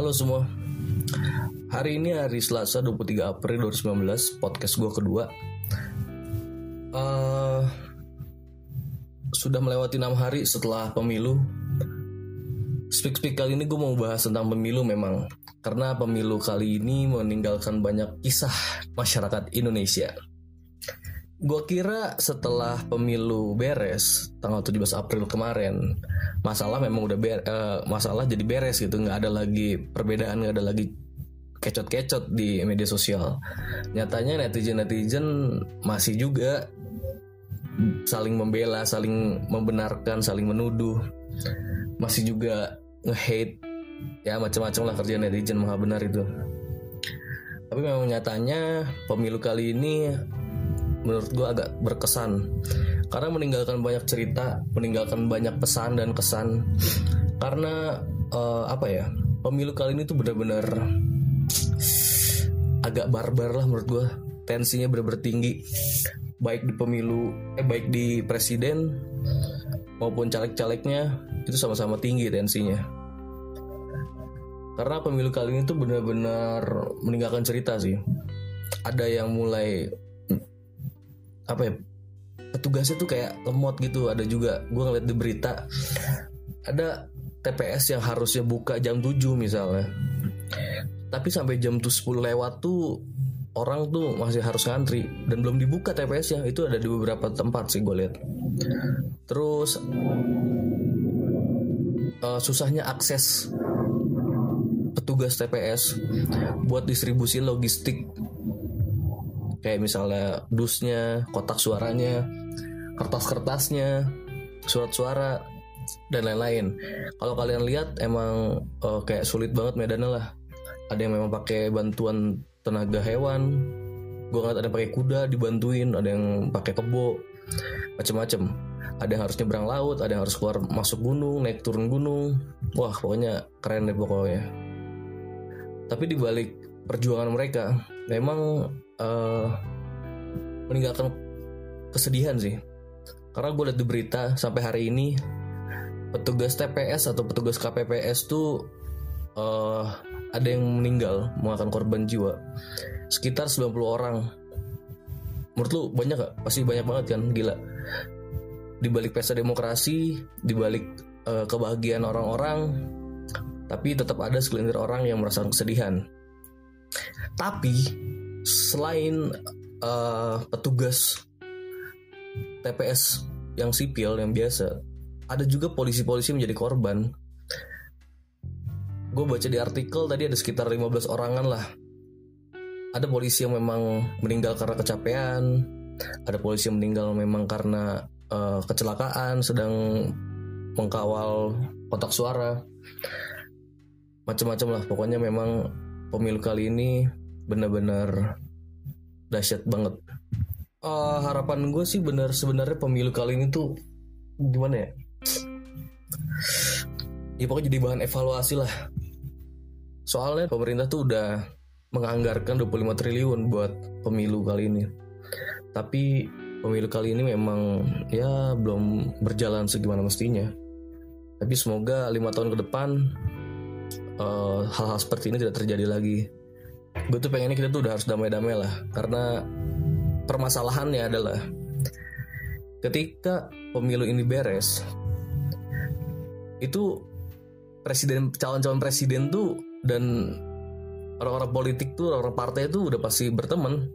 Halo semua. Hari ini hari Selasa 23 April 2019 Podcast gue kedua. Uh, Sudah melewati 6 hari setelah pemilu. Speak-speak kali ini gue mau bahas tentang pemilu memang. Karena pemilu kali ini meninggalkan banyak kisah masyarakat Indonesia Gue kira setelah pemilu beres tanggal 17 April kemarin masalah memang udah ber, uh, masalah jadi beres gitu. Nggak ada lagi perbedaan nggak ada lagi kecot-kecot di media sosial. Nyatanya netizen netizen masih juga saling membela saling membenarkan saling menuduh. Masih juga nge-hate. Ya macam-macam lah kerja netizen maha benar itu. Tapi memang nyatanya pemilu kali ini menurut gue agak berkesan karena meninggalkan banyak cerita, meninggalkan banyak pesan dan kesan. Karena uh, apa ya, pemilu kali ini tuh benar-benar agak barbar lah menurut gue. Tensinya benar-benar tinggi, baik di pemilu, eh baik di presiden maupun caleg-calegnya itu sama-sama tinggi tensinya. Karena pemilu kali ini tuh benar-benar meninggalkan cerita sih. Ada yang mulai apa ya petugasnya tuh kayak lemot gitu. Ada juga gue ngeliat di berita ada TPS yang harusnya buka jam 7 misalnya. Tapi sampai jam tuh 10 lewat tuh orang tuh masih harus ngantri. Dan belum dibuka TPS nya itu ada di beberapa tempat sih gue lihat terus uh, susahnya akses petugas TPS buat distribusi logistik kayak misalnya dusnya, kotak suaranya, kertas-kertasnya, surat suara dan lain-lain. Kalau kalian lihat emang uh, kayak sulit banget medannya lah. Ada yang memang pakai bantuan tenaga hewan. Gue ngeliat ada yang pakai kuda dibantuin, ada yang pakai kebo, macem-macem. Ada yang harus nyebrang laut, ada yang harus keluar masuk gunung, naik turun gunung. Wah pokoknya keren deh pokoknya. Tapi dibalik perjuangan mereka, memang uh, meninggalkan kesedihan sih. Karena gue liat di berita sampai hari ini petugas TPS atau petugas KPPS tuh uh, ada yang meninggal mengakan korban jiwa. Sekitar 90 orang. Menurut lu banyak gak? pasti banyak banget kan? Gila. Di balik pesta demokrasi di balik uh, kebahagiaan orang-orang tapi tetap ada segelintir orang yang merasa kesedihan tapi selain uh, petugas TPS yang sipil yang biasa ada juga polisi-polisi menjadi korban. Gue baca di artikel tadi ada sekitar 15 orangan lah. Ada polisi yang memang meninggal karena kecapean ada polisi yang meninggal memang karena uh, kecelakaan sedang mengkawal kotak suara. Macam-macam lah pokoknya memang pemilu kali ini benar-benar dahsyat banget. Uh, harapan gue sih benar sebenarnya pemilu kali ini tuh gimana ya? Ya pokoknya jadi bahan evaluasi lah. Soalnya pemerintah tuh udah menganggarkan 25 triliun buat pemilu kali ini. Tapi pemilu kali ini memang ya belum berjalan segimana mestinya. Tapi semoga lima tahun ke depan uh, hal-hal seperti ini tidak terjadi lagi gue tuh pengennya kita tuh udah harus damai-damai lah karena permasalahannya adalah ketika pemilu ini beres itu presiden calon-calon presiden tuh dan orang-orang politik tuh orang-orang partai tuh udah pasti berteman.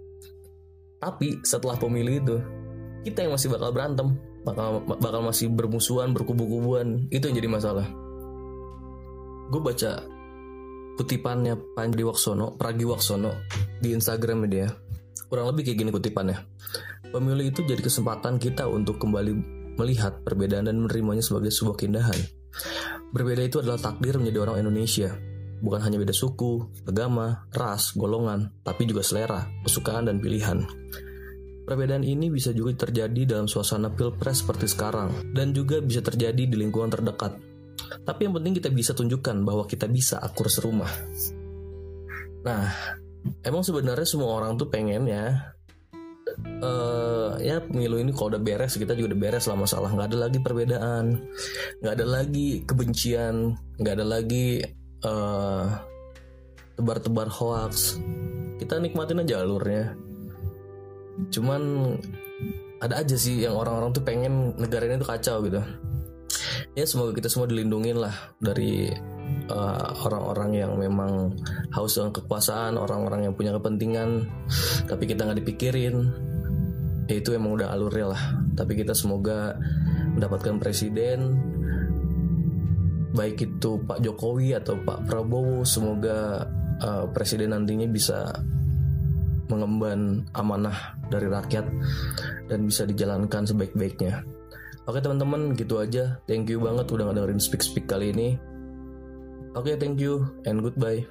Tapi setelah pemilu itu kita yang masih bakal berantem bakal bakal masih bermusuhan berkubu-kubuan. Itu yang jadi masalah. Gue baca kutipannya Panji Waksono, Pragiwaksono di Instagram dia. Kurang lebih kayak gini kutipannya. Pemilu itu jadi kesempatan kita untuk kembali melihat perbedaan dan menerimanya sebagai sebuah keindahan. Berbeda itu adalah takdir menjadi orang Indonesia. Bukan hanya beda suku, agama, ras, golongan, tapi juga selera, kesukaan, dan pilihan. Perbedaan ini bisa juga terjadi dalam suasana pilpres seperti sekarang, dan juga bisa terjadi di lingkungan terdekat, tapi yang penting kita bisa tunjukkan bahwa kita bisa akur serumah. Nah, emang sebenarnya semua orang tuh pengen ya uh, ya pemilu ini kalau udah beres kita juga udah beres lah masalah. Nggak ada lagi perbedaan nggak ada lagi kebencian nggak ada lagi uh, tebar-tebar hoax kita nikmatin aja alurnya. Cuman ada aja sih yang orang-orang tuh pengen negara ini tuh kacau gitu ya semoga kita semua dilindungin lah dari uh, orang-orang uh, yang memang haus dengan kekuasaan orang-orang yang punya kepentingan tapi kita nggak dipikirin ya itu emang udah alurnya lah tapi kita semoga mendapatkan presiden baik itu Pak Jokowi atau Pak Prabowo semoga uh, presiden nantinya bisa mengemban amanah dari rakyat dan bisa dijalankan sebaik-baiknya. Oke teman-teman gitu aja. Thank you banget udah ngedengerin speak speak kali ini. Oke thank you and goodbye.